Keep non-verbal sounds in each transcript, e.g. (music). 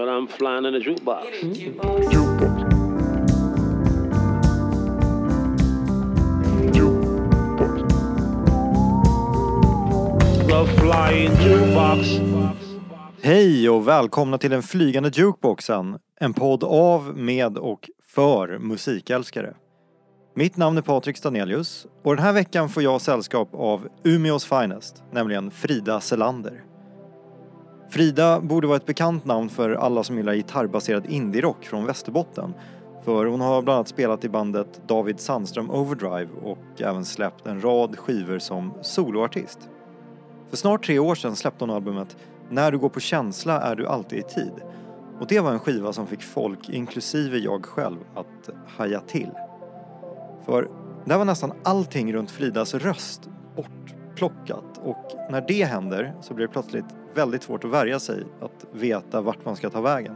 But I'm flying in a jukebox. Flying jukebox. Hej och välkomna till den flygande jukeboxen. En podd av, med och för musikälskare. Mitt namn är Patrik Stanelius och den här veckan får jag sällskap av Umeås finest, nämligen Frida Selander. Frida borde vara ett bekant namn för alla som gillar gitarrbaserad indie-rock från Västerbotten. För hon har bland annat spelat i bandet David Sandström Overdrive och även släppt en rad skivor som soloartist. För snart tre år sedan släppte hon albumet När du går på känsla är du alltid i tid. Och det var en skiva som fick folk, inklusive jag själv, att haja till. För där var nästan allting runt Fridas röst bort plockat och när det händer så blir det plötsligt väldigt svårt att värja sig att veta vart man ska ta vägen.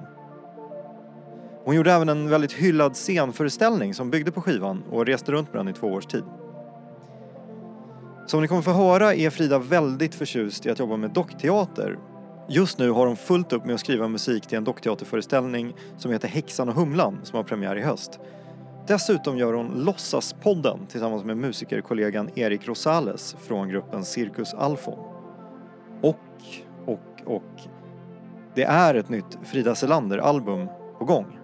Hon gjorde även en väldigt hyllad scenföreställning som byggde på skivan och reste runt med den i två års tid. Som ni kommer få höra är Frida väldigt förtjust i att jobba med dockteater. Just nu har hon fullt upp med att skriva musik till en dockteaterföreställning som heter Häxan och Humlan som har premiär i höst. Dessutom gör hon Låtsaspodden tillsammans med musikerkollegan Erik Rosales från gruppen Cirkus Alfon. Och, och, och. Det är ett nytt Frida Selander-album på gång.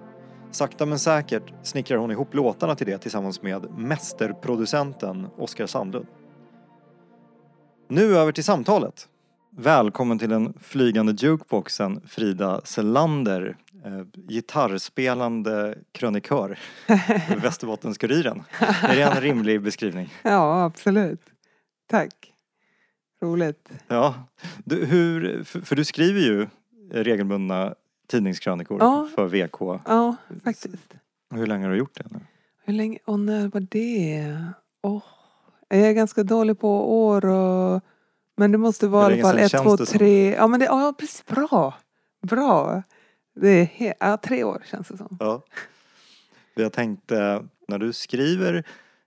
Sakta men säkert snickrar hon ihop låtarna till det tillsammans med mästerproducenten Oskar Sandlund. Nu över till samtalet. Välkommen till den flygande jukeboxen Frida Selander, eh, gitarrspelande krönikör (laughs) Västerbottens-Kuriren. Är det en rimlig beskrivning? Ja, absolut. Tack. Roligt. Ja. Du, hur, för, för du skriver ju regelbundna tidningskrönikor Ja. för VK. Ja, faktiskt. Hur länge har du gjort det nu? Hur länge, och när var det? Åh, jag är ganska dålig på år och men det måste vara i alla fall ett, två, tre. Ja, men det, ja, precis. Bra. Bra. Det är ja, tre år känns det som. Ja. Jag tänkte, när du skriver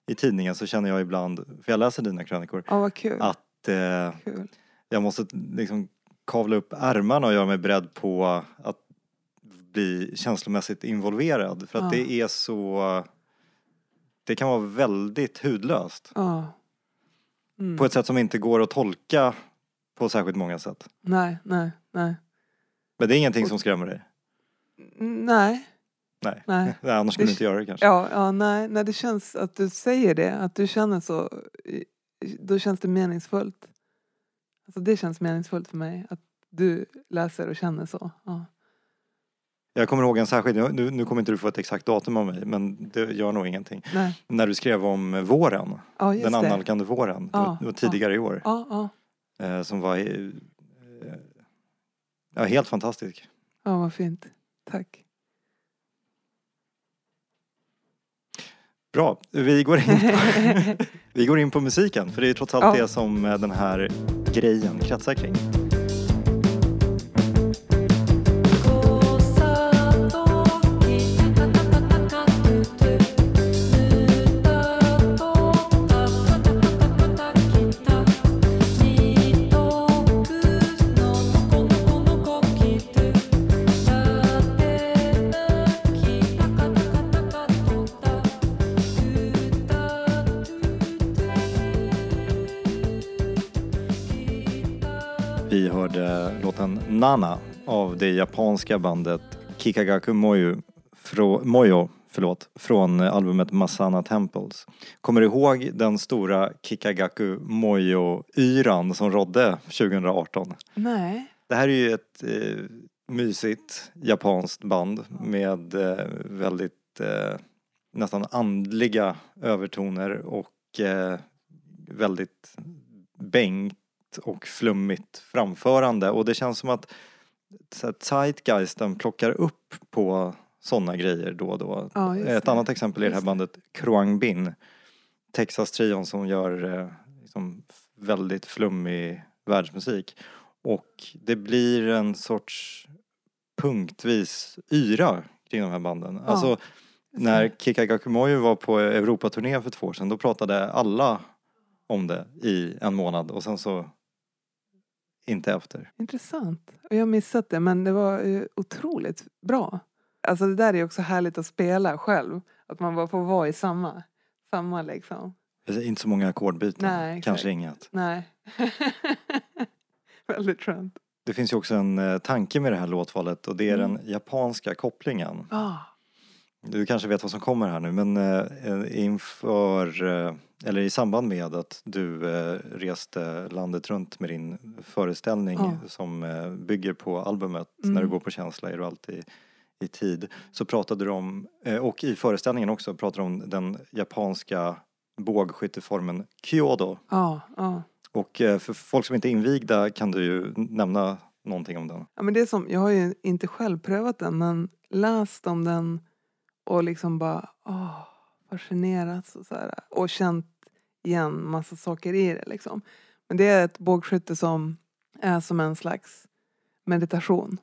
i tidningen så känner jag ibland, för jag läser dina krönikor, Ja, vad kul. att eh, kul. jag måste liksom kavla upp ärmarna och göra mig beredd på att bli känslomässigt involverad. För att det är så... Det kan vara väldigt hudlöst. Mm. På ett sätt som inte går att tolka på särskilt många sätt. Nej, nej, nej. Men det är ingenting som skrämmer dig? Nej. Nej. Nej. (laughs) Nej annars skulle Det- du inte göra det kanske. Ja, ja nej, när det känns att du säger det, att du känner så, då känns det meningsfullt. Alltså det känns meningsfullt för mig, att du läser och känner så. Ja. Jag kommer ihåg en särskild, nu, nu kommer inte du få ett exakt datum av mig men det gör nog ingenting. Nej, När du skrev om våren, ja den det. annalkande våren. Det Ja, var, det var tidigare i år. Eh, som var eh, ja, helt fantastisk. ja, vad fint. Tack. Bra, vi går in på, (laughs) vi går in på musiken för det är trots allt Ja. det som den här grejen kretsar kring. Nana av det japanska bandet Kikagaku Moyo, frå, Moyo förlåt, från albumet Masana Temples. Kommer du ihåg den stora Kikagaku Moyo-yran som rådde 2018? Nej. Det här är ju ett eh, mysigt japanskt band med eh, väldigt eh, nästan andliga övertoner och eh, väldigt och flummigt framförande och det känns som att här, zeitgeisten plockar upp på sådana grejer då och då. Ja, Ett det. annat exempel är det här Just det. bandet Kroang Bin, Texas-trion som gör eh, liksom väldigt flummig världsmusik. Och det blir en sorts punktvis yra kring de här banden. Alltså när Kikagakumoyo var på Europaturné för två år sedan då pratade alla om det i en månad och sen så inte efter. Intressant. Och jag har missat det men det var otroligt bra. Alltså det där är också härligt att spela själv. Att man bara får vara i samma, samma liksom. Är Inte så många ackordbyten. Nej. Kanske inget. Nej. (laughs) Väldigt skönt. Det finns ju också en eh, tanke med det här låtvalet och det är Mm. den japanska kopplingen. Ah, Du kanske vet vad som kommer här nu men eh, inför, eh, eller i samband med att du eh, reste landet runt med din föreställning Ja. som eh, bygger på albumet Mm. När du går på känsla är du alltid i tid. Så pratade du om, eh, och i föreställningen också, pratade du om den japanska bågskytteformen Kyodo. ja, ja. Och eh, för folk som inte är invigda kan du ju nämna någonting om den. Ja, men det är som, jag har ju inte själv prövat den men läst om den och liksom bara åh, fascinerats och, så här, och känt igen massa saker i det. Liksom. Men det är ett bågskytte som är som en slags meditation.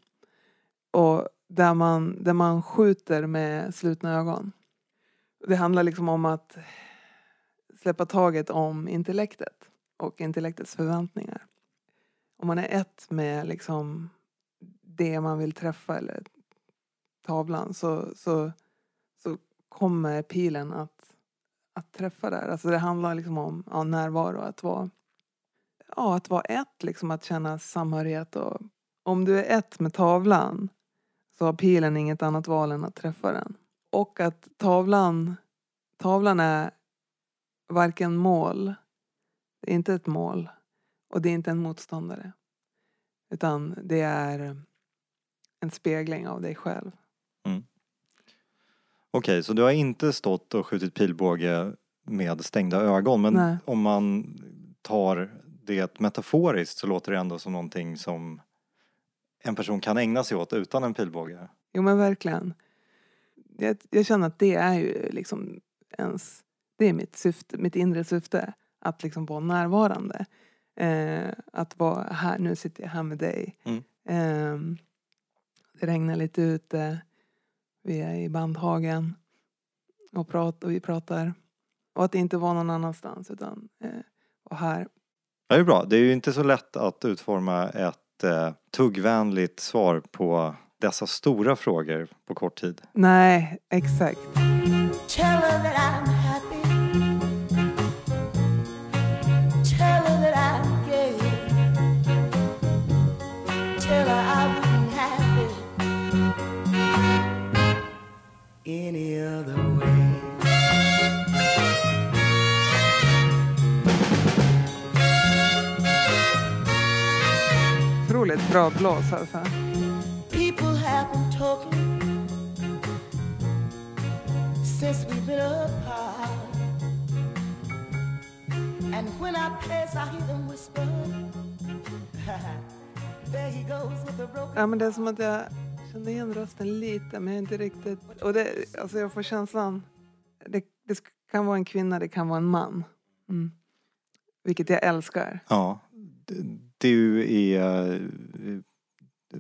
Och där man, där man skjuter med slutna ögon. Det handlar liksom om att släppa taget om intellektet och intellektets förväntningar. Om man är ett med liksom det man vill träffa eller tavlan så, så, kommer pilen att, att träffa där. Alltså det handlar liksom om ja, närvaro, att vara, ja, att vara ett, liksom att känna samhörighet. Och, om du är ett med tavlan så har pilen inget annat val än att träffa den. Och att tavlan, tavlan är varken mål, det är inte ett mål och det är inte en motståndare. Utan det är en spegling av dig själv. Mm. Okej, så du har inte stått och skjutit pilbåge med stängda ögon men Nej. om man tar det metaforiskt så låter det ändå som någonting som en person kan ägna sig åt utan en pilbåge. Jo men verkligen. Jag, jag känner att det är ju liksom ens, det är mitt syfte, mitt inre syfte. Att liksom vara närvarande. Eh, att vara här, nu sitter jag här med dig. Mm. Eh, det regnar lite ute. Vi är i Bandhagen. Och, prat, och vi pratar. Och att inte vara någon annanstans utan eh, vara här. Det är bra, det är ju inte så lätt att utforma ett eh, tuggvänligt svar på dessa stora frågor på kort tid. Nej, exakt. Bra blås alltså. People have been talking since we've been apart. And when I pass, I hear them whisper. (laughs) there he goes with the broken Ja, men det är som att jag kände igen rösten lite, men jag är inte riktigt... Och det, alltså jag får känslan... Det, det kan vara en kvinna, det kan vara en man. Mm. Vilket jag älskar. Ja, du är eh,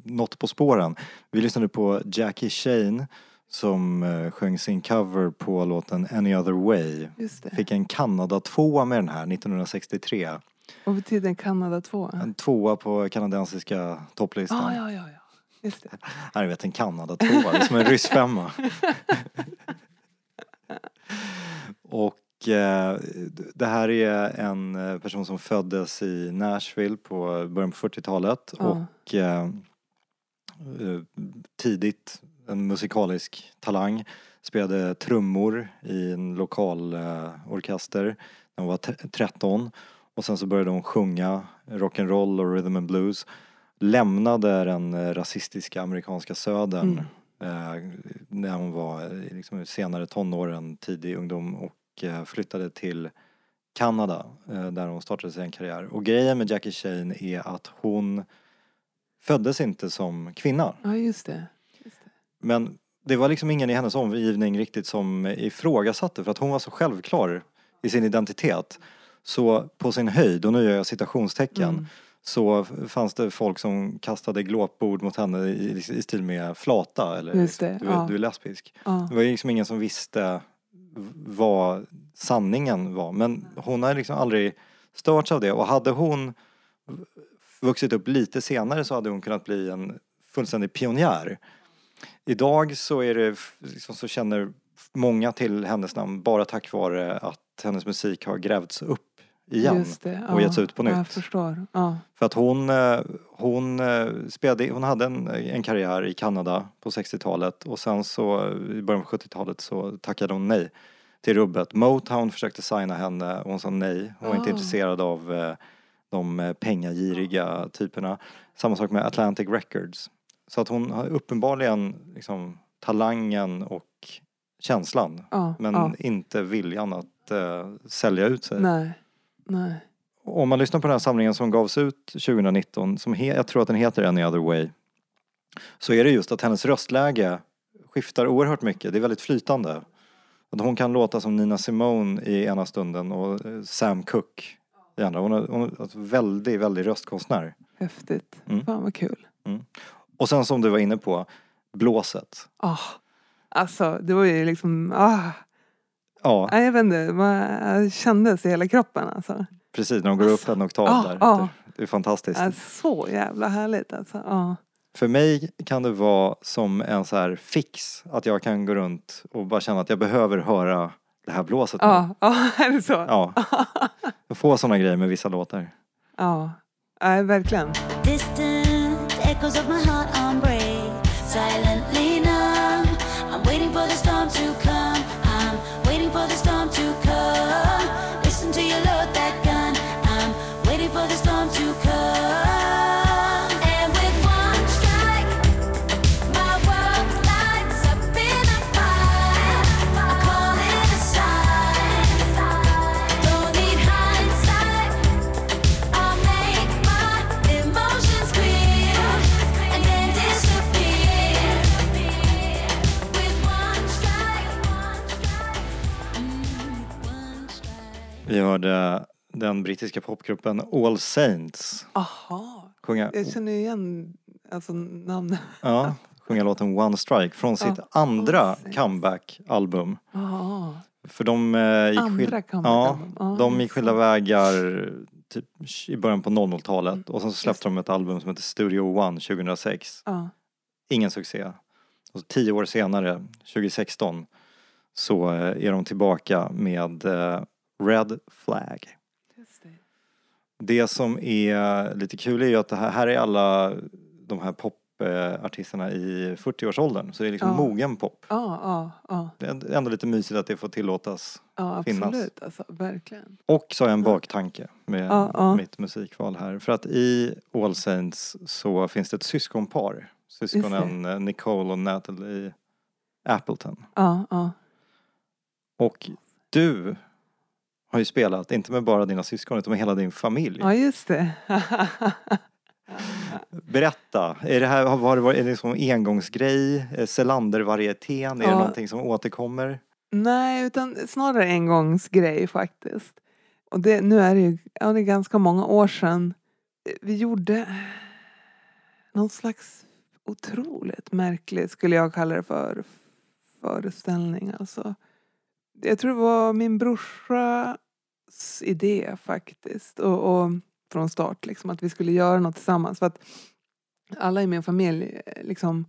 något på spåren. Vi lyssnade på Jackie Shane som eh, sjöng sin cover på låten Any Other Way. Fick en Kanada tvåa med den här 1963. Vad betyder en Kanada 2? En tvåa på kanadensiska topplistan. Ah, ja, ja, ja. Just det. (laughs) Nej, jag vet en Kanada tvåa, det är som en ryssfemma. (laughs) Och det här är en eh, person som föddes i Nashville på början på 40-talet Ja. och eh, eh, tidigt en musikalisk talang. Spelade trummor i en lokal eh, orkester när hon var tre- 13 och sen så började hon sjunga rock'n'roll och rhythm and blues. Lämnade den eh, rasistiska amerikanska södern eh, när hon var liksom senare tonåren, tidig ungdom och eh, flyttade till Kanada eh, där hon startade sin karriär. Och grejen med Jackie Shane är att hon föddes inte som kvinna. Ja, just det. Just det. Men det var liksom ingen i hennes omgivning riktigt som ifrågasatte för att hon var så självklar i sin identitet. Så på sin höjd, och nu gör jag citationstecken, Mm. så fanns det folk som kastade glåpord mot henne i, i stil med flata eller det, du, ja. du är lesbisk. Ja. Det var liksom ingen som visste vad sanningen var. Men hon har liksom aldrig störts av det och hade hon vuxit upp lite senare så hade hon kunnat bli en fullständig pionjär. Idag så är det, liksom, så känner många till hennes namn bara tack vare att hennes musik har grävts upp igen. Just det, och getts ut på Jag nytt. förstår. Ja. För att hon, eh, hon, eh, spelade, hon hade en, en karriär i Kanada på 60-talet och sen så eh, i början på 70-talet så tackade hon nej till rubbet. Motown försökte signa henne och hon sa nej. Hon var inte Ah. intresserad av de pengagiriga typerna. Samma sak med Atlantic Records. Så att hon har uppenbarligen liksom, talangen och känslan Ja, men ja. inte viljan att eh, sälja ut sig. Nej. Nej. Om man lyssnar på den här samlingen som gavs ut 2019, som he, jag tror att den heter Any Other Way, så är det just att hennes röstläge skiftar oerhört mycket. Det är väldigt flytande. Att hon kan låta som Nina Simone i ena stunden och eh, Sam Cooke i andra. Hon är, hon är alltså väldigt, väldigt röstkonstnär. Häftigt. Mm. Fan vad kul. Och sen som du var inne på, blåset. Ah. Alltså det var ju liksom, ah. Ja, jag vet inte, man kändes i hela kroppen alltså. precis. När de går upp en oktav Ja, där. ja. Det är fantastiskt. Ja, så jävla härligt alltså. Ja. För mig kan det vara som en så här fix. Att jag kan gå runt och bara känna att jag behöver höra det här blåset nu. Ja, ja, (laughs) är det så? Ja. Jag får sådana grejer med vissa låtar. Ja, Nej, verkligen. Distant echoes of my heart on break. Vi hörde den brittiska popgruppen All Saints Aha, sjunga, jag känner igen alltså, namnet. ja, sjunga låten One Strike från sitt Ja, andra comeback-album. För de eh, gick, skil- ja. Ja, de gick skilda vägar typ i början på 00-talet och sen så släppte de ett album som heter Studio One 2006. Ja. ingen succé. Och tio år senare, 2016, så eh, är de tillbaka med eh, Red Flag. Just det. Det som är lite kul är ju att det här, här är alla de här popartisterna i 40-årsåldern. Så det är liksom Ja. mogen pop. Ja, ja, ja, Det är ändå lite mysigt att det får tillåtas. ja Finnas. absolut alltså, verkligen. Och så har jag en baktanke med Ja, ja. mitt musikval här. För att i All Saints så finns det ett syskonpar. Syskonen Nicole och Natalie Appleton. Ja, ja. Och du har ju spelat, inte med bara dina syskon utan med hela din familj. ja just det. (laughs) Berätta, är det här har det varit, är det liksom en engångsgrej? Eh, Selander-varietén? Är det Ja. någonting som återkommer? Nej, utan snarare en engångsgrej faktiskt. Och det, nu är det ju ja, det är ganska många år sedan vi gjorde någon slags otroligt märklig, skulle jag kalla det för, föreställning. Alltså, jag tror det var min brorsas idé faktiskt. Och, och från start liksom, att vi skulle göra något tillsammans. För att alla i min familj liksom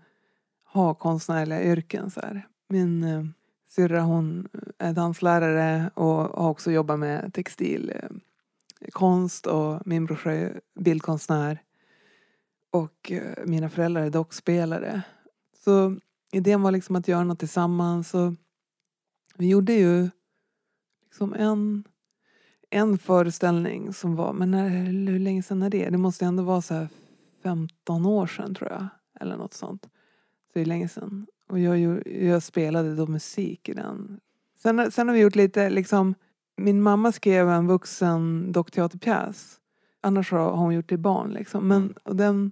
har konstnärliga yrken. Så här. Min eh, syrra hon är danslärare och har också jobbat med textilkonst eh, och min brorsa är bildkonstnär. Och eh, mina föräldrar är dockspelare. Så idén var liksom att göra något tillsammans. Och vi gjorde ju liksom en, en föreställning som var, men när, hur länge sedan är det? Det måste ändå vara så här 15 år sedan tror jag. Eller något sånt. Så det är länge sedan. Och jag, jag spelade då musik i den. Sen, sen har vi gjort lite liksom, min mamma skrev en vuxen dockteaterpjäs. Annars har hon gjort det barn liksom. Men och den,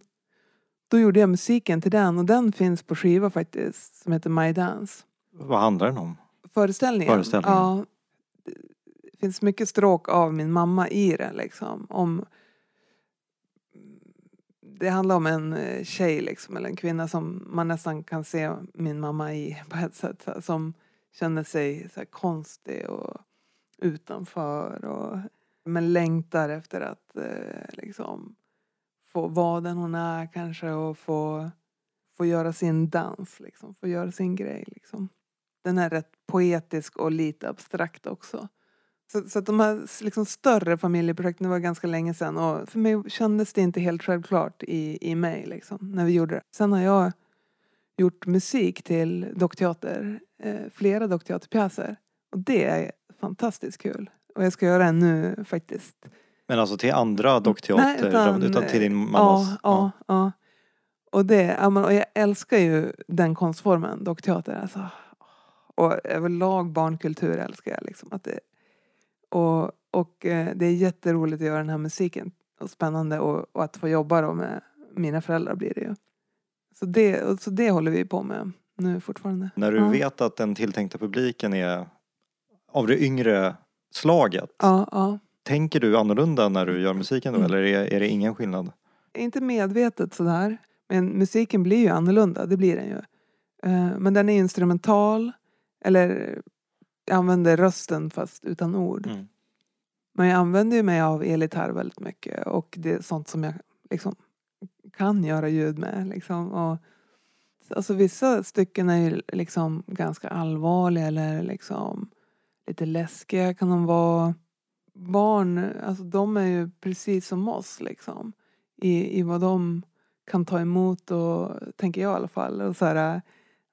då gjorde jag musiken till den och den finns på skiva faktiskt. Som heter My Dance. Vad handlar den om? Föreställningen? Föreställningen. Ja. Det finns mycket stråk av min mamma i den liksom. Om, det handlar om en eh, tjej liksom, eller en kvinna som man nästan kan se min mamma i på ett sätt. här, Som känner sig så här, konstig och utanför. Och, men längtar efter att eh, liksom få vara den hon är kanske och få, få göra sin dans, liksom. få göra sin grej. Liksom. Den är rätt poetisk och lite abstrakt också. Så, så att de här liksom större familjeprojekten var ganska länge sedan och för mig kändes det inte helt självklart i, i mig liksom, när vi gjorde det. Sen har jag gjort musik till dockteater, eh, flera dockteaterpjäser och det är fantastiskt kul. Och jag ska göra en nu faktiskt. Men alltså till andra dockteater, utan, utan till din mammas? Ja, ja, ja. Och, det, och jag älskar ju den konstformen, dockteater. Alltså. Och överlag barnkultur älskar jag. Liksom, att det, och och eh, det är jätteroligt att göra den här musiken. Och spännande och, och att få jobba då med mina föräldrar blir det ju. Så det, så det håller vi på med nu fortfarande. När du Ja. vet att den tilltänkta publiken är av det yngre slaget, Ja, ja. tänker du annorlunda när du gör musiken då Mm. eller är, är det ingen skillnad? inte medvetet sådär. Men musiken blir ju annorlunda, det blir den ju. Eh, Men den är instrumental. Eller jag använder rösten fast utan ord. Mm. Men jag använder ju mig av elgitarr väldigt mycket. Och det är sånt som jag liksom kan göra ljud med. Liksom. Och, alltså vissa stycken är ju liksom ganska allvarliga eller liksom lite läskiga kan de vara. Barn, alltså de är ju precis som oss liksom i, i vad de kan ta emot och tänker jag i alla fall. Och så här,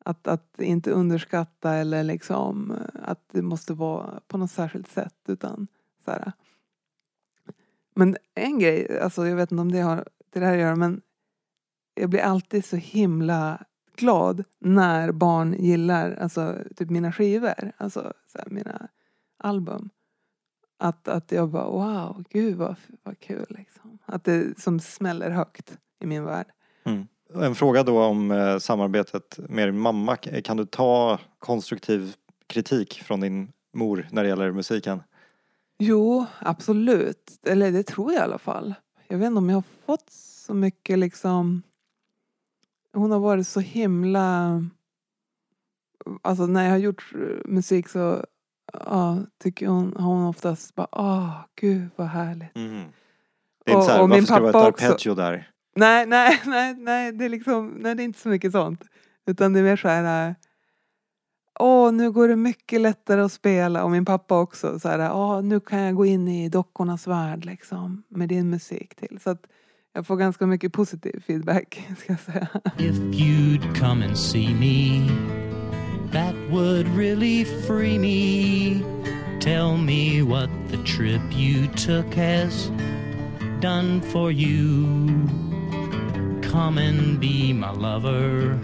att, att inte underskatta eller liksom eh, att det måste vara på något särskilt sätt utan så här. Eh. Men en grej, alltså jag vet inte om det har till det här att göra men jag blir alltid så himla glad när barn gillar alltså, typ mina skivor, alltså så här, mina album. Att, att jag bara wow, gud vad, vad kul liksom. Att det som smäller högt i min värld. Mm. En fråga då om eh, samarbetet med din mamma. Kan du ta konstruktiv kritik från din mor när det gäller musiken? Jo, absolut. Eller det tror jag i alla fall. Jag vet inte om jag har fått så mycket liksom... Hon har varit så himla... Alltså när jag har gjort eh, musik så ja, tycker hon, har hon oftast bara åh, gud vad härligt. Det är inte Och- så här, och min ska det vara ett också. arpeggio där? Nej, nej, (laughs) nej, nej, det är liksom, nej, det är inte så mycket sånt. Utan det är mer så här, eh, åh, nu går det mycket lättare att spela. Och min pappa också, så här, åh, nu kan jag gå in i dockornas värld liksom, med din musik till. Så att jag får ganska mycket positiv feedback, (laughs) ska jag säga. If you'd come and see me, that would really free me. Tell me what the trip you took has done for you. Come and be my lover.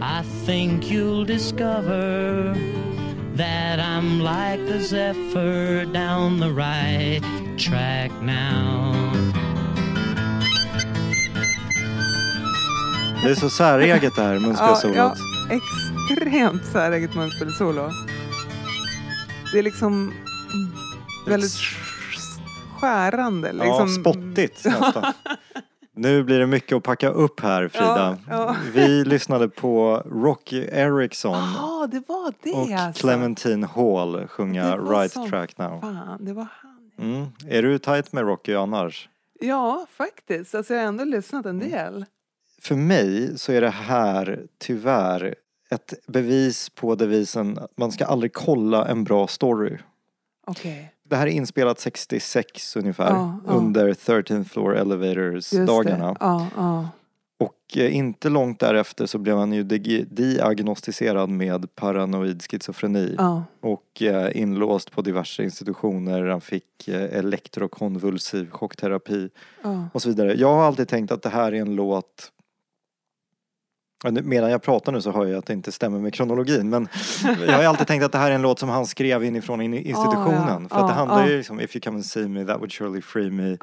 I think you'll discover that I'm like the zephyr down the right track now. Det är så säreget det här (laughs) munspelsolot. ja, extremt säreget munspelssolo. Det är liksom väldigt skärande. Ja, Liksom. spottigt (laughs) nästan. Nu blir det mycket att packa upp här Frida. Ja, ja. Vi lyssnade på Rocky Erickson Ja, det var det och alltså. Clementine Hall sjunga Right Track Now. Fan, det var han. Mm. Är du tight med Rocky annars? Ja, faktiskt. Alltså jag har ändå lyssnat en Mm. del. För mig så är det här tyvärr ett bevis på devisen att man ska aldrig kolla en bra story. Okej. Det här är inspelat 66 ungefär Ja, ja. under 13th floor elevators Just dagarna. det. Ja. Och eh, inte långt därefter så blev han ju diagnostiserad med paranoid schizofreni och eh, inlåst på diverse institutioner. Han fick eh, elektrokonvulsiv chockterapi och så vidare. Jag har alltid tänkt att det här är en låt Medan jag pratar nu så hör jag att det inte stämmer med kronologin men jag har alltid tänkt att det här är en låt som han skrev inifrån in- institutionen. ja. För att det Ja, handlar ja. ju liksom If you come and see me that would surely free me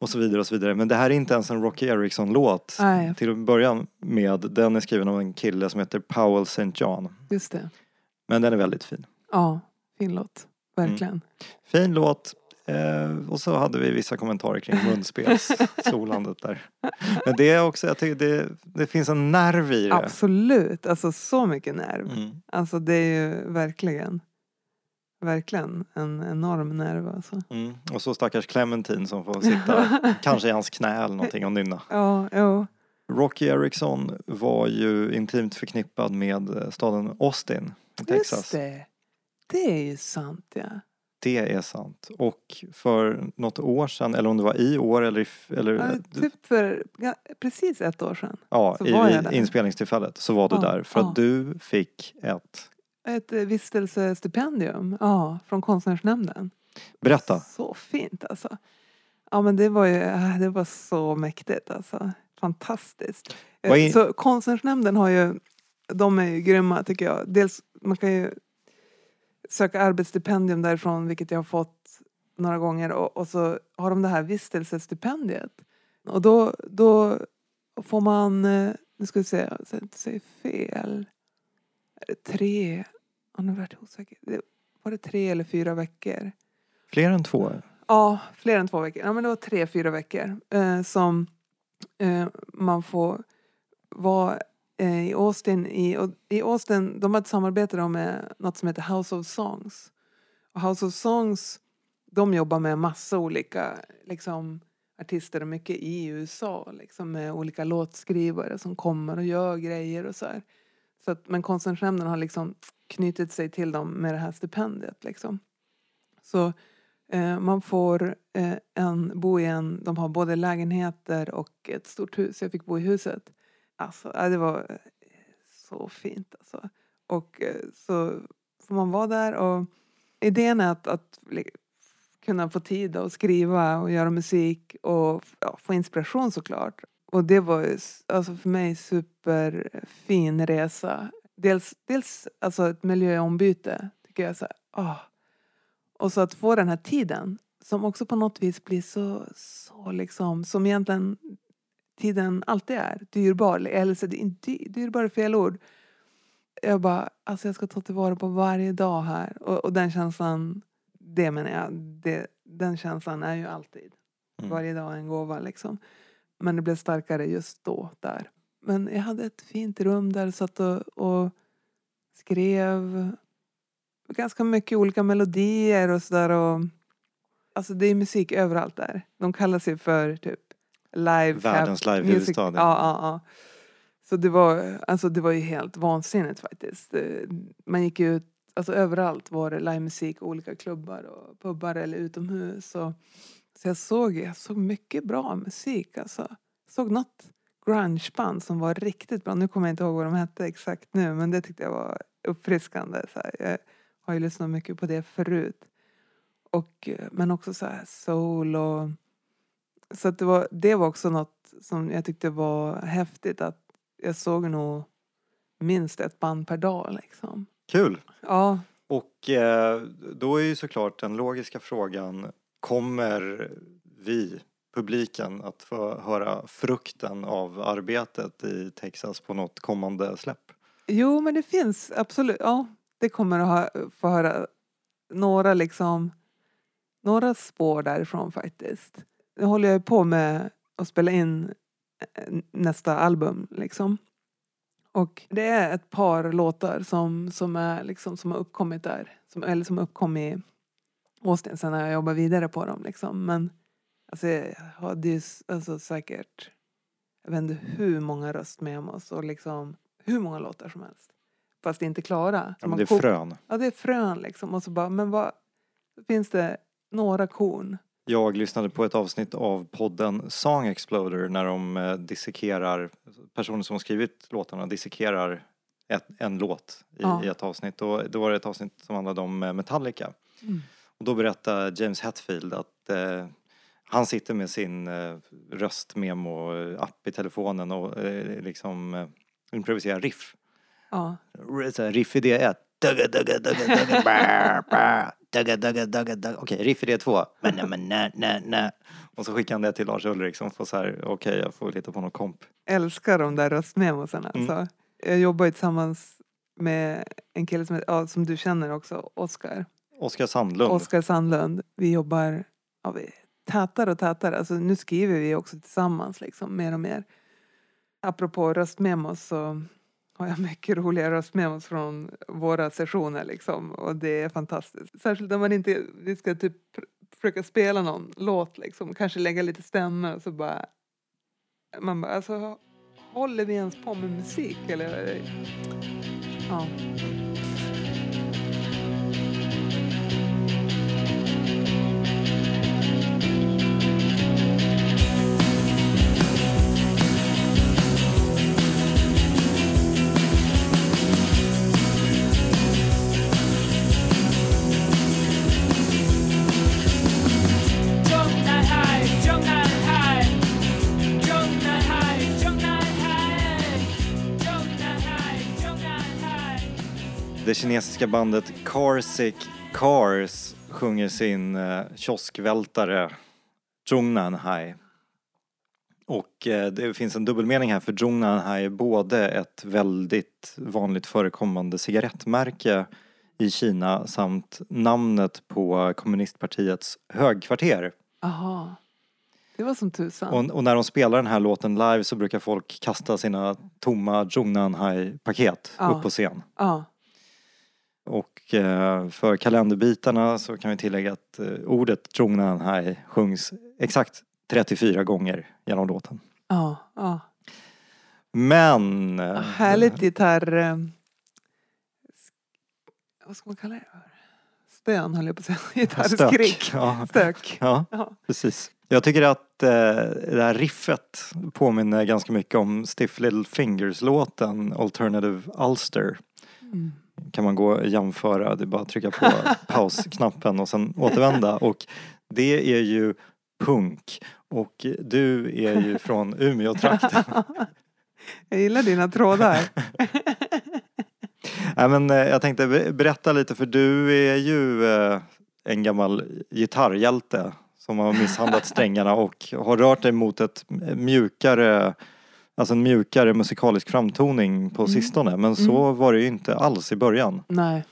och så vidare och så vidare. Men det här är inte ens en Rocky Erickson-låt till att börja med. Den är skriven av en kille som heter Powell St. John. Just det. Men den är väldigt fin. Ja, fin låt. Verkligen. Fin låt. Eh, och så hade vi vissa kommentarer kring munspelssolandet där. Men det är också, jag tycker det, det finns en nerv i det. Absolut. Alltså så mycket nerv. Mm. Alltså det är ju verkligen. verkligen en enorm nerv alltså. Mm. Och så stackars Clementine som får sitta (laughs) kanske i hans knä eller någonting och nynna. Ja, jo. Rocky Erickson var ju intimt förknippad med eh, staden Austin i Texas. Just det. Det är ju sant ja. Det är sant. Och för något år sedan, eller om det var i år eller, i eller ja typ för ja, precis ett år sedan. ja, så var jag i inspelningstillfället så var du Ja, där för att du fick ett, Ett eh, vistelsestipendium ja, från konstnärsnämnden. berätta. Så fint alltså. Ja men det var ju äh, det var så mäktigt alltså. Fantastiskt. Eh, är- Så konstnärsnämnden har ju, de är ju grymma tycker jag. Dels man kan ju söka arbetsstipendium därifrån vilket jag har fått några gånger och, och så har de det här vistelsestipendiet. Och då, då får man, eh, nu ska vi se så jag inte säger fel, tre, ja, nu vart jag osäker, var det tre eller fyra veckor? Fler än två? Ja, fler än två veckor. Ja, men det var tre, fyra veckor eh, som eh, man får vara Eh, i Austin. I, I Austin, de har ett samarbete med något som heter House of Songs. Och House of Songs, de jobbar med massa olika liksom, artister och mycket i USA. Liksom, med olika låtskrivare som kommer och gör grejer och så här. Så att, men konstnärsnämnden har liksom knutit sig till dem med det här stipendiet. Liksom. Så Eh, man får eh, en, bo i en, de har både lägenheter och ett stort hus. Jag fick bo i huset. Alltså, det var eh, så fint alltså. Och eh, så får man vara där och idén är att, att kunna få tid att skriva och göra musik och ja, få inspiration såklart. Och det var ju alltså för mig superfin resa. Dels, dels alltså ett miljöombyte tycker jag så här, oh. Och så att få den här tiden som också på något vis blir så, så liksom, som egentligen tiden alltid är, dyrbar. Eller så det är inte dy- dyrbar är fel ord. Jag bara, alltså jag ska ta tillvara på varje dag här. Och, och den känslan, det menar jag, det, den känslan är ju alltid. Mm. Varje dag är en gåva liksom. Men det blev starkare just då, där. Men jag hade ett fint rum där, satt och, och skrev ganska mycket olika melodier och sådär. Och, alltså det är musik överallt där. De kallar sig för typ live Världens live-huvudstad. Ja, ja, ja. Så det var, alltså det var ju helt vansinnigt faktiskt. Eh, Man gick ut, alltså överallt var det livemusik, olika klubbar och pubbar eller utomhus. Och, så jag såg, jag såg mycket bra musik alltså. Jag såg något grungeband som var riktigt bra. Nu kommer jag inte ihåg vad de hette exakt nu men det tyckte jag var uppfriskande. Så här. Jag har ju lyssnat mycket på det förut. Och, eh, men också så här soul och så att det, var, det var också något som jag tyckte var häftigt att jag såg nog minst ett band per dag liksom. Kul! Ja, Och eh, då är ju såklart den logiska frågan, kommer vi, publiken, att få höra frukten av arbetet i Texas på något kommande släpp? jo men det finns absolut, ja det kommer att ha, få höra några liksom några spår därifrån faktiskt. Nu håller jag på med att spela in eh, nästa album liksom. Och det är ett par låtar som, som, är liksom, som har uppkommit där. Som, eller som har uppkommit i Austin sen när jag jobbar vidare på dem. Liksom. Men alltså, jag hade ju alltså, säkert jag vet inte hur många röstmemos och liksom hur många låtar som helst. Fast inte klara. Ja, har det är frön. Ja, det är frön liksom. Och så bara, men vad finns det några korn? Jag lyssnade på ett avsnitt av podden Song Exploder när de eh, dissekerar, personer som har skrivit låtarna dissekerar ett, en låt i, Ja. i ett avsnitt. Och då var det ett avsnitt som handlade om eh, Metallica. Mm. Och då berättade James Hetfield att eh, han sitter med sin eh, röstmemo-app i telefonen och eh, liksom eh, improviserar riff. Ja. R- så här, Riff idé 1. Dugga, dugga, dugga, dugga. Okej, riff idé 2. Men, nej, men, nej, nej, nej. Och så skickar han det till Lars Ulrik som får så här, okej jag får hitta på någon komp. älskar de där röstmemosarna. Mm. Alltså. Jag jobbar ju tillsammans med en kille som, ja, som du känner också, Oskar. Oskar Sandlund. Oskar Sandlund. Vi jobbar ja, vi tätare och tätare. Alltså, nu skriver vi också tillsammans liksom, mer och mer. Apropå röstmemos så har jag mycket roliga röstmemos från våra sessioner liksom. Och det är fantastiskt. Särskilt när man inte, vi ska typ pr- försöka spela någon låt liksom. Kanske lägga lite stämmor och så bara. Man bara alltså. Håller vi ens på med musik eller? Ja. Kinesiska bandet Carsick Cars sjunger sin eh, kioskvältare Zhongnanhai. Och eh, det finns en dubbelmening här för Zhongnanhai är både ett väldigt vanligt förekommande cigarettmärke i Kina samt namnet på kommunistpartiets högkvarter. Aha. Det var som tusan. Och, och när de spelar den här låten live så brukar folk kasta sina tomma Zhongnanhai-paket Ja. upp på scen. Ja. Och eh, för kalenderbitarna så kan vi tillägga att eh, ordet Zhongnanhai sjungs exakt 34 gånger genom låten. Ja. Ja. Men... eh, Härligt gitarr... Vad ska man kalla det? Stön höll jag på att säga. (laughs) Gitarrskrik. Ja, Stök. (laughs) ja, Ja. precis. Jag tycker att eh, det här riffet påminner ganska mycket om Stiff Little Fingers-låten Alternative Ulster. Mm. Kan man gå och jämföra. Det är bara att trycka på (laughs) pausknappen och sen återvända. Och det är ju punk. Och du är ju från Umeå-trakten. (laughs) Jag gillar dina trådar. (laughs) Nej, men, eh, jag tänkte be- berätta lite för du är ju eh, en gammal gitarrhjälte som har misshandlat strängarna och har rört dig mot ett mjukare Alltså en mjukare musikalisk framtoning på Mm. sistone. Men så var det ju inte alls i början. Nej.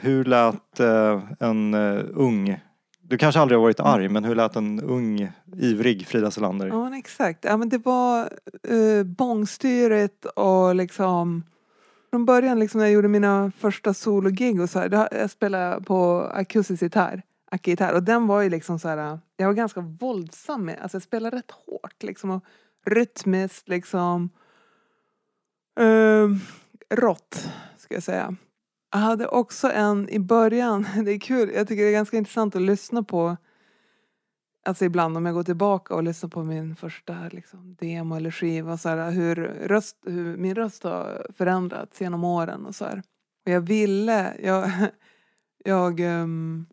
Hur lät eh, en eh, ung, du kanske aldrig har varit Mm. arg, men hur lät en ung, ivrig Frida Selander? Ja, men exakt. Ja, men det var uh, bångstyret och liksom från början liksom när jag gjorde mina första sologig och så här, då, jag spelade på akustisk gitarr, gitarr och den var ju liksom så här, jag var ganska våldsam med, alltså jag spelade rätt hårt liksom och rytmiskt liksom. eh, rått, ska jag säga. Jag hade också en i början, (laughs) det är kul, jag tycker det är ganska intressant att lyssna på Alltså ibland om jag går tillbaka och lyssnar på min första liksom, demo eller skiva så här, hur, röst, hur min röst har förändrats genom åren och så här. Och jag ville, jag, (laughs) jag um,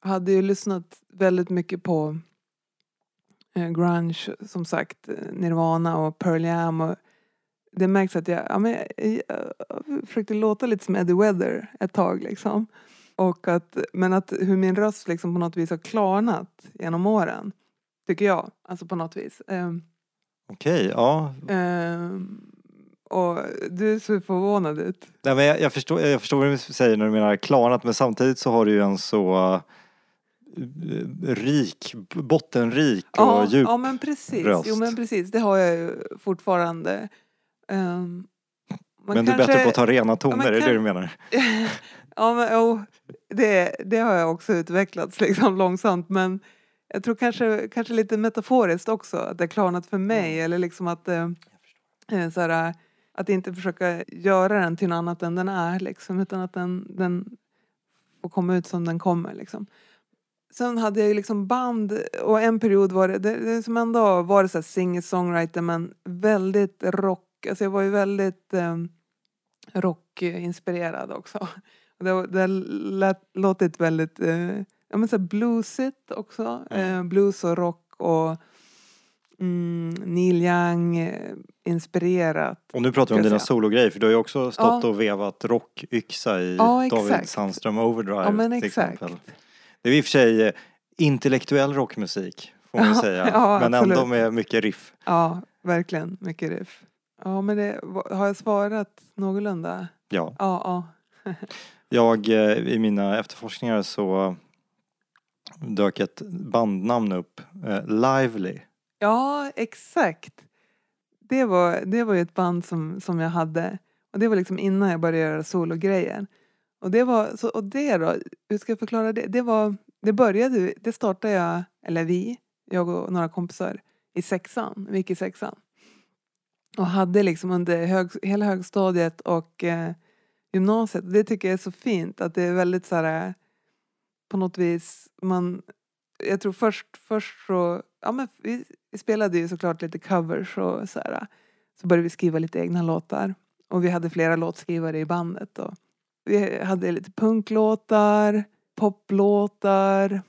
hade ju lyssnat väldigt mycket på grunge som sagt, eh, Nirvana och Pearl Jam och det märks att jag, ja, men jag, jag försökte låta lite som Eddie Weather ett tag liksom. Och att, men att hur min röst liksom på något vis har klarnat genom åren. Tycker jag. Alltså på något vis. Ehm, Okej, ja. ehm, och du ser förvånad ut. Nej, men jag, jag, förstår, jag förstår vad du säger när du menar klarnat, men samtidigt så har du ju en så eh, rik, bottenrik och Ja, djup ja men precis. röst. Jo men precis. Det har jag ju fortfarande. Man Men du är bättre kanske- på att ta rena toner, men är det kan- det du menar? (laughs) ja men jo, det, det har jag också utvecklats (laughs) liksom långsamt men jag tror kanske, kanske lite metaforiskt också att det har klarnat för mig eller liksom att eh, eh, så här, att inte försöka göra den till något annat än den är liksom utan att den, den får komma ut som den kommer liksom. Sen hade jag ju liksom band och en period var det, det, det som ändå var det så singer-songwriter men väldigt rock, alltså jag var ju väldigt eh, rockinspirerad också. (laughs) Det, det lät, låtit väldigt eh, ja, men så bluesigt också. Eh, blues och rock och mm, Neil Young eh, inspirerat. Och nu pratar vi om dina sologrejer, för du har ju också stått Ja. och vevat rockyxa i Ja, David. Sandström Overdrive Ja men till exakt. exempel. Det är i och för sig eh, intellektuell rockmusik, får man säga. ja, men ändå absolut. med mycket riff. Ja, verkligen. Mycket riff. Ja men det, har jag svarat någorlunda? Ja. Ja, ja. (laughs) Jag, eh, i mina efterforskningar så dök ett bandnamn upp, eh, Lively. Ja, exakt. det, var, det var ju ett band som, som jag hade. Och det var liksom innan jag började göra sologrejer. Och det var, så, och det då, hur ska jag förklara det? Det var, det började, det startade jag, eller vi, jag och några kompisar, i sexan, vi gick i sexan. Och hade liksom under hög, hela högstadiet och eh, gymnasiet. Det tycker jag är så fint att det är väldigt så här eh, på något vis man jag tror först, först så, ja men vi, vi spelade ju såklart lite covers och så här. Så började vi skriva lite egna låtar. Och vi hade flera låtskrivare i bandet och vi hade lite punklåtar, poplåtar,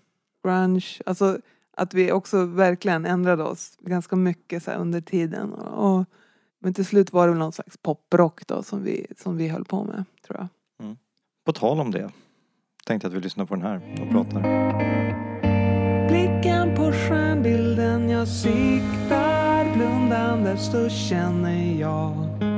grunge. Alltså att vi också verkligen ändrade oss ganska mycket så här under tiden. Och, men till slut var det väl någon slags poprock då som vi, som vi höll på med, tror jag. På tal om det. Tänkte att vi lyssnar på den här och pratar. Blicken på stjärnbilden jag siktar blundandes då känner jag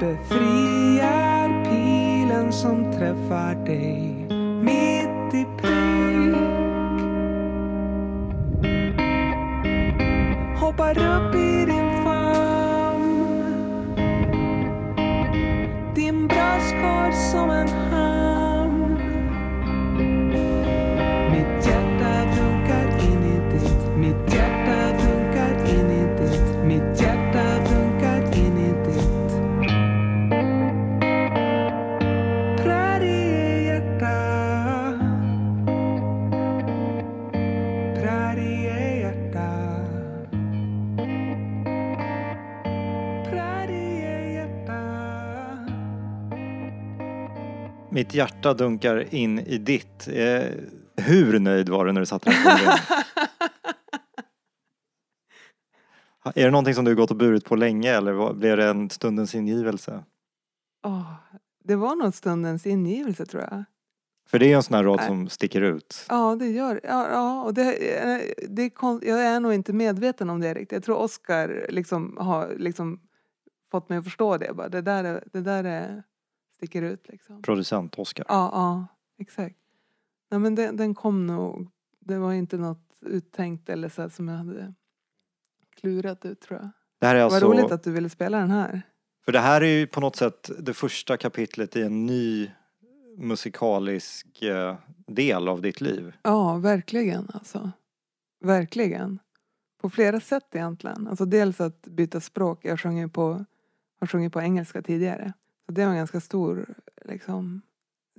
Befriar pilen som träffar dig mitt i prick. Hoppar upp i din famn din bröstkorg som en hjärta dunkar in i ditt. Eh, hur nöjd var du när du satte den dig? (laughs) Är det någonting som du gått och burit på länge eller blev det en stundens ingivelse? Åh, Det var nog stundens ingivelse tror jag. För det är en sån här rad Nej. som sticker ut. Ja, det gör ja, ja, och det. eh, det kon- jag är nog inte medveten om det riktigt. Jag tror Oscar liksom har liksom fått mig att förstå det. Bara, det där, är, det där är, sticker ut liksom. Producent Oscar. Ja, ja, exakt. Nej, men den, den kom nog. Det var inte något uttänkt eller så som jag hade klurat ut tror jag. Det här är Vad alltså, roligt att du ville spela den här. För det här är ju på något sätt det första kapitlet i en ny musikalisk eh, del av ditt liv. Ja, verkligen alltså. Verkligen. På flera sätt egentligen. Alltså dels att byta språk. Jag sjöng ju på, har sjungit på engelska tidigare. Så det var ganska stor, liksom,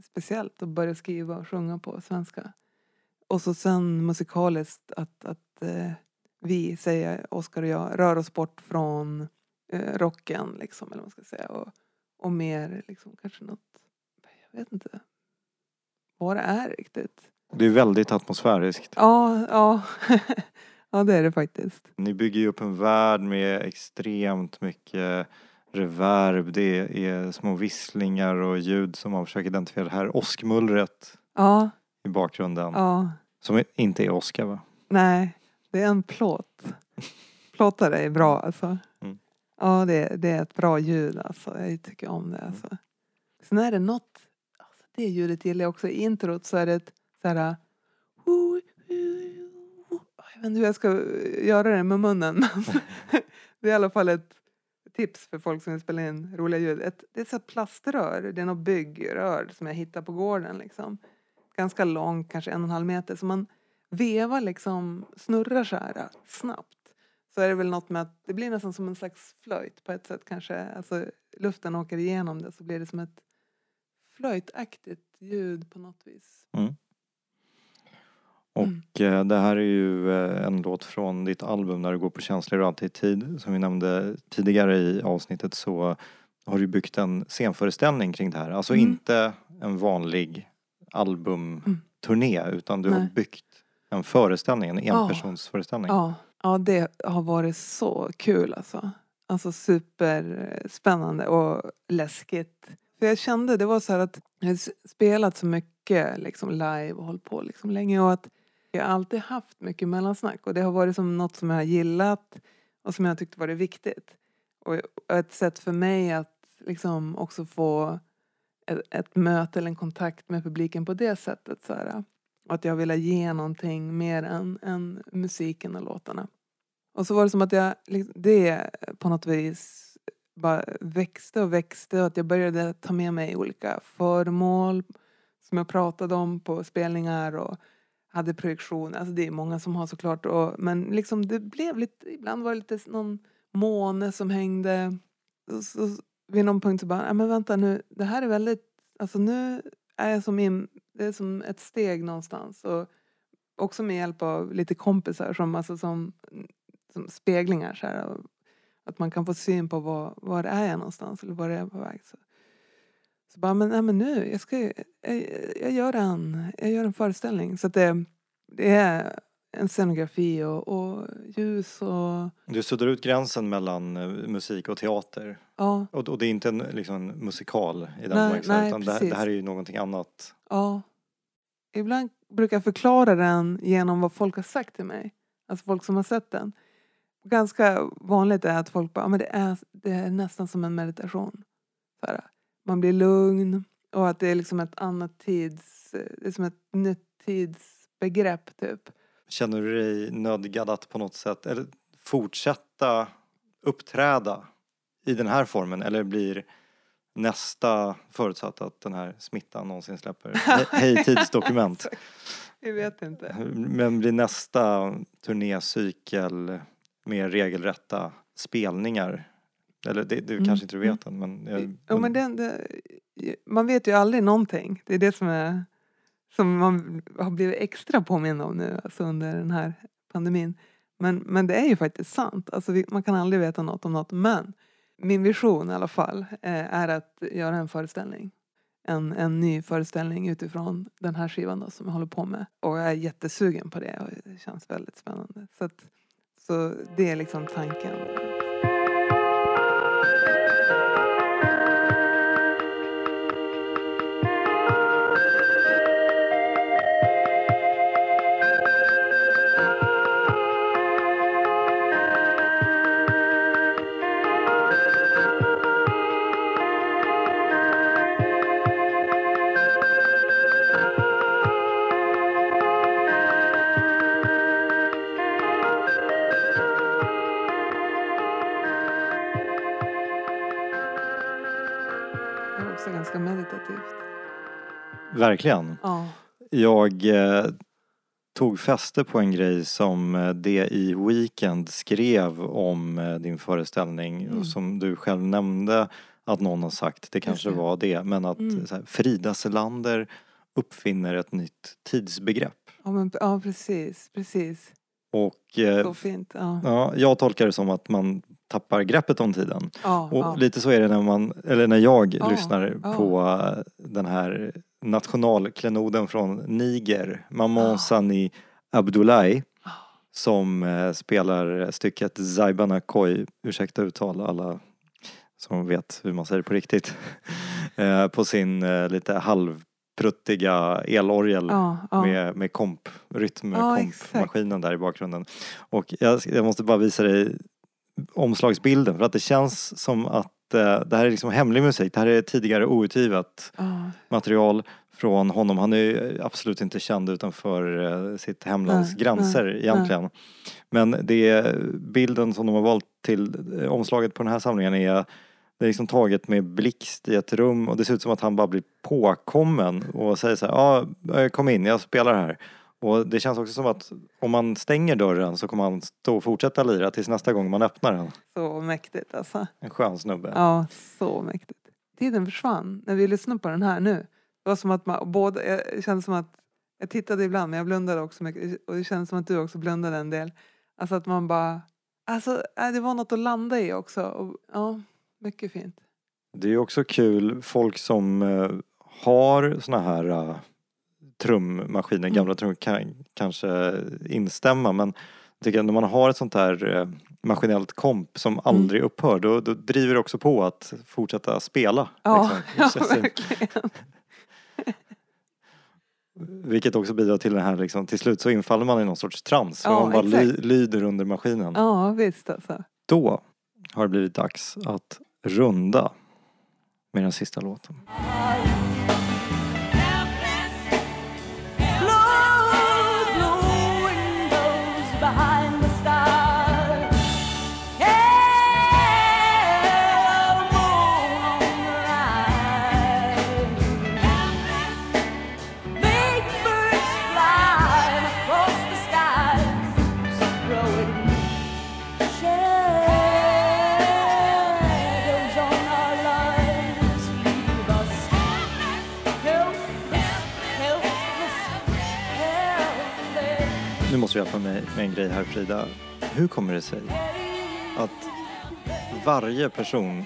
speciellt att börja skriva och sjunga på svenska. Och så sen musikaliskt att, att eh, vi, säger Oskar och jag, rör oss bort från eh, rocken liksom, eller vad man ska säga. Och, och mer liksom kanske något, jag vet inte vad det är riktigt. Det är väldigt atmosfäriskt. Ja, ja. (laughs) ja det är det faktiskt. Ni bygger ju upp en värld med extremt mycket reverb. Det är små visslingar och ljud som man försöker identifiera. Det här åskmullret Ja, i bakgrunden. ja. Som inte är åska va? Nej, det är en plåt. Plåtare är bra alltså. Mm. Ja, det, det är ett bra ljud alltså. Jag tycker om det alltså. Sen är det något, alltså, det ljudet gillar jag också. I introt så är det ett så här... Jag vet inte hur jag ska göra det med munnen. (laughs) Det är i alla fall ett tips för folk som vill spela in roliga ljud. Ett, det är ett så plaströr, det är något byggrör som jag hittar på gården. Liksom. Ganska långt, kanske en och en halv meter. Så man vevar liksom, snurrar så här äh, snabbt. Så är det väl något med att det blir nästan som en slags flöjt på ett sätt kanske. Alltså luften åker igenom det så blir det som ett flöjtaktigt ljud på något vis. Mm. Och eh, det här är ju eh, en låt från ditt album När du går på känslor och alltid tid. Som vi nämnde tidigare i avsnittet så har du byggt en scenföreställning kring det här. Alltså Mm. inte en vanlig albumturné utan du har Nej. byggt en föreställning, en Ja. enpersonsföreställning. Ja, ja, det har varit så kul alltså. Alltså superspännande och läskigt. För jag kände, det var så att jag spelat så mycket liksom live och hållit på liksom länge och att jag har alltid haft mycket mellansnack och det har varit som något som jag har gillat och som jag tyckte varit viktigt. Och ett sätt för mig att liksom också få ett, ett möte eller en kontakt med publiken på det sättet. Så här. Och att jag ville ge någonting mer än, än musiken och låtarna. Och så var det som att jag, liksom, det på något vis bara växte och växte och att jag började ta med mig olika föremål som jag pratade om på spelningar och hade projektion. Alltså det är många som har såklart. Och, men liksom det blev lite, ibland var det lite någon måne som hängde. Och så, vid någon punkt så bara, men vänta nu, det här är väldigt, alltså nu är jag som in, det är som ett steg någonstans. Och också med hjälp av lite kompisar som, alltså som, som speglingar så här. Att man kan få syn på var, var är jag någonstans eller var är jag på väg. Så, så bara, men, nej, men nu, jag, ska, jag, jag, gör en, jag gör en föreställning. Så det, det är en scenografi och, och ljus och Du suddar ut gränsen mellan eh, musik och teater. ja, Och, och det är inte en, liksom, en musikal i den bemärkelsen, utan det, det här är ju någonting annat. ja. Ibland brukar jag förklara den genom vad folk har sagt till mig. Alltså folk som har sett den. Ganska vanligt är att folk bara, "Ja, men det är, det är nästan som en meditation. Så här, man blir lugn och att det är liksom ett annat tids, det är som ett nytt tidsbegrepp typ. Känner du dig nödgad att på något sätt eller fortsätta uppträda i den här formen eller blir nästa förutsatt att den här smittan någonsin släpper? (laughs) He- Hej tidsdokument. Jag vet inte. Men blir nästa turnécykel mer regelrätta spelningar? Eller det, du Mm, kanske inte vet än men... Jag, Jo, men den, det, man vet ju aldrig någonting. Det är det som, är, som man har blivit extra påmind om nu alltså under den här pandemin. Men, men det är ju faktiskt sant. Alltså, vi, man kan aldrig veta något om något. Men min vision i alla fall eh, är att göra en föreställning. En, en ny föreställning utifrån den här skivan då, som jag håller på med. Och jag är jättesugen på det och det känns väldigt spännande. Så, att, så det är liksom tanken. Verkligen. Ja. Jag eh, tog fäste på en grej som eh, det i Weekend skrev om eh, din föreställning Mm. och som du själv nämnde att någon har sagt, det kanske var det, men att Mm. här, Frida Selander uppfinner ett nytt tidsbegrepp. Ja, men, ja precis, precis. Och eh, Så fint. Ja, ja, jag tolkar det som att man tappar greppet om tiden. ja, Och ja. lite så är det när man, eller när jag Ja, lyssnar på den här nationalklenoden från Niger, Maman Ja. Sani Abdullahi Ja. som eh, spelar stycket Zaibana Koi, ursäkta uttal alla som vet hur man säger på riktigt, (laughs) eh, på sin eh, lite halvpruttiga elorgel ja, ja. med, med komp, Ja, rytmkompmaskinen där i bakgrunden. Och jag, jag måste bara visa dig omslagsbilden för att det känns som att det här är liksom hemlig musik. Det här är tidigare outgivet ja. material från honom. Han är ju absolut inte känd utanför eh, sitt hemlands Nej, gränser nej, egentligen. Men det bilden som de har valt till eh, omslaget på den här samlingen är det är liksom taget med blixt i ett rum och det ser ut som att han bara blir påkommen och säger så här, ja eh, kom in, jag spelar här. Och det känns också som att om man stänger dörren så kommer han stå och fortsätta lira tills nästa gång man öppnar den. Så mäktigt alltså. En skön snubbe. Ja, så mäktigt. Tiden försvann när vi lyssnade på den här nu. Det var som att man, båda, jag kände som att jag tittade ibland men jag blundade också mycket och det kändes som att du också blundade en del. Alltså att man bara, alltså äh, det var något att landa i också. Och, ja, mycket fint. Det är också kul, folk som eh, har såna här uh, trummaskiner, Mm. gamla trummor kan kanske instämma men jag tycker att när man har ett sånt här eh, maskinellt komp som aldrig upphör då, då driver det också på att fortsätta spela. Ja, (laughs) ja liksom. Känns- verkligen. (laughs) Vilket också bidrar till den här liksom, till slut så infaller man i någon sorts trans. för Ja, man bara ly, lyder under maskinen. Ja, visst alltså. Då har det blivit dags att runda med den sista låten. Måste hjälpa mig med en grej här Frida. Hur kommer det sig att varje person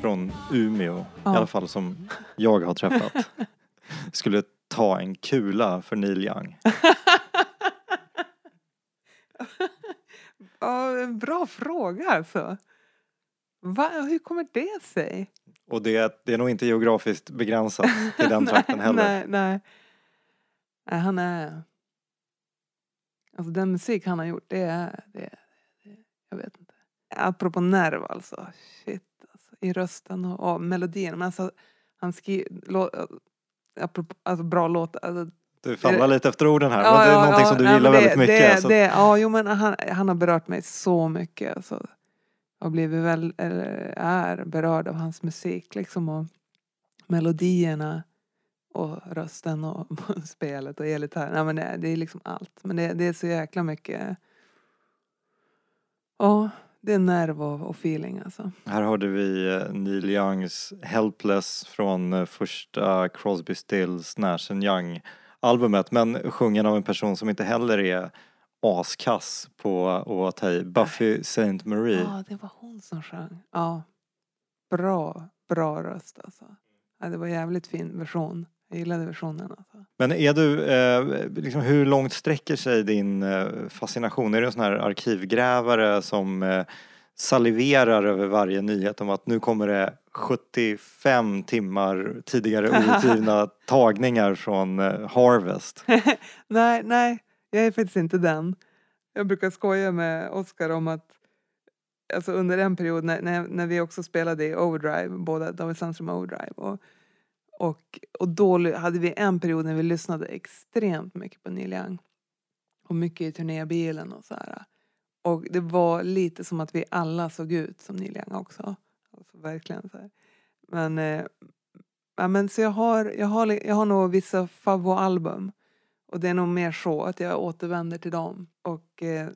från Umeå, i Ja. alla fall som jag har träffat, (laughs) skulle ta en kula för Neil Young? (laughs) Ja, en bra fråga alltså. Va? Hur kommer det sig? Och det, det är nog inte geografiskt begränsat till den (laughs) trakten heller. Nej. nej, han är... Alltså den musik han har gjort, det är... Det, det, jag vet inte. Apropå nerv alltså. Shit alltså. I rösten och, och melodin. Men alltså, han skriver... Alltså bra låtar. Alltså, Du famlar lite efter orden här, men det är någonting som du nej, gillar men väldigt det, mycket. Det, så- det, ja, jo men han, han har berört mig så mycket. Alltså. Jag har blivit väl, eller är berörd av hans musik liksom. Och melodierna och rösten och (laughs) spelet och elgitarren. Ja, men det, det är liksom allt. Men det, det är så jäkla mycket. Ja, det är nerv och, och feeling alltså. Här hörde vi eh, Neil Youngs Helpless från eh, första Crosby, Stills, Nash Young albumet men sjungen av en person som inte heller är askass på att ta i. Buffy St. Marie. Ja, det var hon som sjöng. Ja. Bra, bra röst alltså. Ja, det var jävligt fin version. Jag gillade versionen alltså. Men är du, eh, liksom, hur långt sträcker sig din eh, fascination? Är du en sån här arkivgrävare som eh, saliverar över varje nyhet om att nu kommer det 75 timmar tidigare outgivna (laughs) tagningar från eh, Harvest? (laughs) nej, nej, jag är faktiskt inte den. Jag brukar skoja med Oscar om att alltså under en period när, när, när vi också spelade i Overdrive, båda David Sandström och Overdrive. Och, och, och då hade vi en period när vi lyssnade extremt mycket på Neil Young. Och mycket i turnébilen och så här. Och det var lite som att vi alla såg ut som Neil Young också. Alltså verkligen så här. Men, eh, ja, men så jag har, jag har, jag har nog vissa favvoalbum. Och det är nog mer så att jag återvänder till dem. Och eh,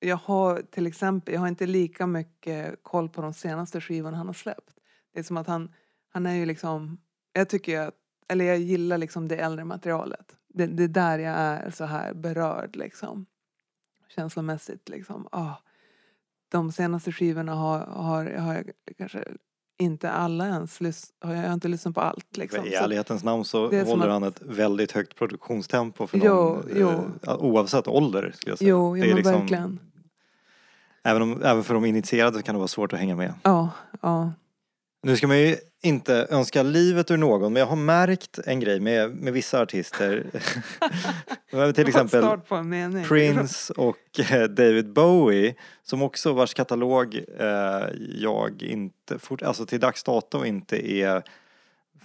jag har till exempel, jag har inte lika mycket koll på de senaste skivorna han har släppt. Det är som att han, han är ju liksom, jag tycker att, eller jag gillar liksom det äldre materialet. Det, det är där jag är så här berörd liksom. Känslomässigt liksom. Ah, de senaste skivorna har, har, har jag kanske inte alla ens har jag inte lyssnat på allt liksom. I ärlighetens namn så håller att- han ett väldigt högt produktionstempo för Jo, någon, jo. eh, oavsett ålder. Skulle jag säga. Jo, Det jo är liksom- verkligen. Även, om, även för de initierade kan det vara svårt att hänga med. Ja, ja. Nu ska man ju inte önska livet ur någon men jag har märkt en grej med, med vissa artister. (laughs) Till exempel. Prince och eh, David Bowie som också vars katalog eh, jag inte, fort, alltså till dags dato inte är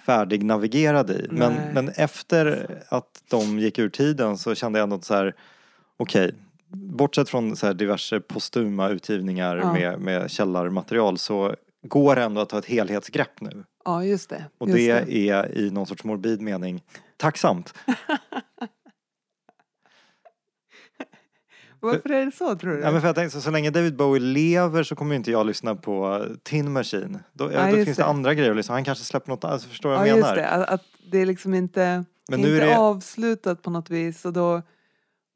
färdignavigerad i. Men, Nej. men efter att de gick ur tiden så kände jag ändå så här, okej, bortsett från så diverse postuma utgivningar Ja. med, med källarmaterial så går det ändå att ta ett helhetsgrepp nu. Ja, just det. Och just det, är i någon sorts morbid mening tacksamt. (laughs) Varför är det så tror du? Ja, men för jag tänkte, så, så länge David Bowie lever så kommer inte jag lyssna på Tin Machine. Då, ja, då just finns det det. andra grejer att lyssna Han kanske släpper något annat, förstår vad ja, jag just menar? det. Att, att det är liksom inte, Men inte nu är det, avslutat på något vis och då,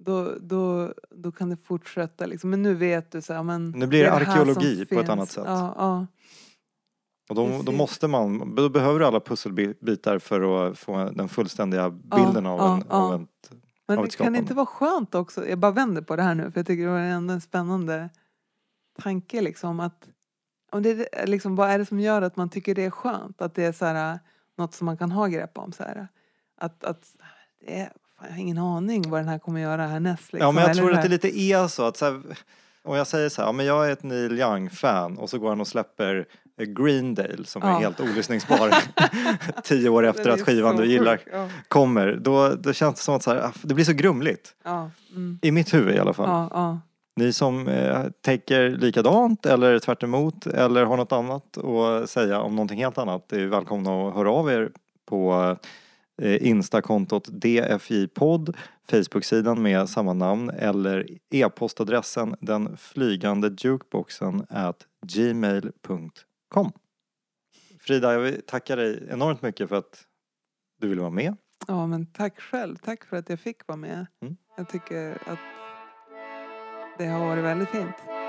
då, då, då kan det fortsätta liksom. Men nu vet du så här, men Nu blir det som arkeologi på ett finns. annat sätt. Ja, ja. och då, då måste man, då behöver du alla pusselbitar för att få den fullständiga bilden av, ja, en, ja. av en Men av det ett kan skapande. inte vara skönt också, jag bara vänder på det här nu för jag tycker det var ändå en spännande tanke liksom att om det liksom, vad är det som gör att man tycker det är skönt? Att det är så här, något som man kan ha grepp om så här. Att, att det är, fan, jag har ingen aning vad den här kommer göra härnäst. Liksom. Ja men jag Eller tror att det lite är så att så här, och jag säger så här, ja, men jag är ett Neil Young-fan och så går han och släpper eh, Greendale som är Ja. helt olyssningsbar (laughs) (laughs) tio år efter att är skivan du gillar. Ja, kommer. Då, då känns det som att så här, ah, det blir så grumligt. ja, mm, I mitt huvud i alla fall. Ni som eh, tänker likadant eller tvärt emot eller har något annat att säga om någonting helt annat är välkomna att höra av er på eh, Instakontot DFI-podd, Facebook-sidan med samma namn eller e-postadressen den flygande jukeboxen at gmail.com. Frida, jag vill tacka dig enormt mycket för att du ville vara med. ja, men tack själv. Tack för att jag fick vara med. Mm. Jag tycker att det har varit väldigt fint.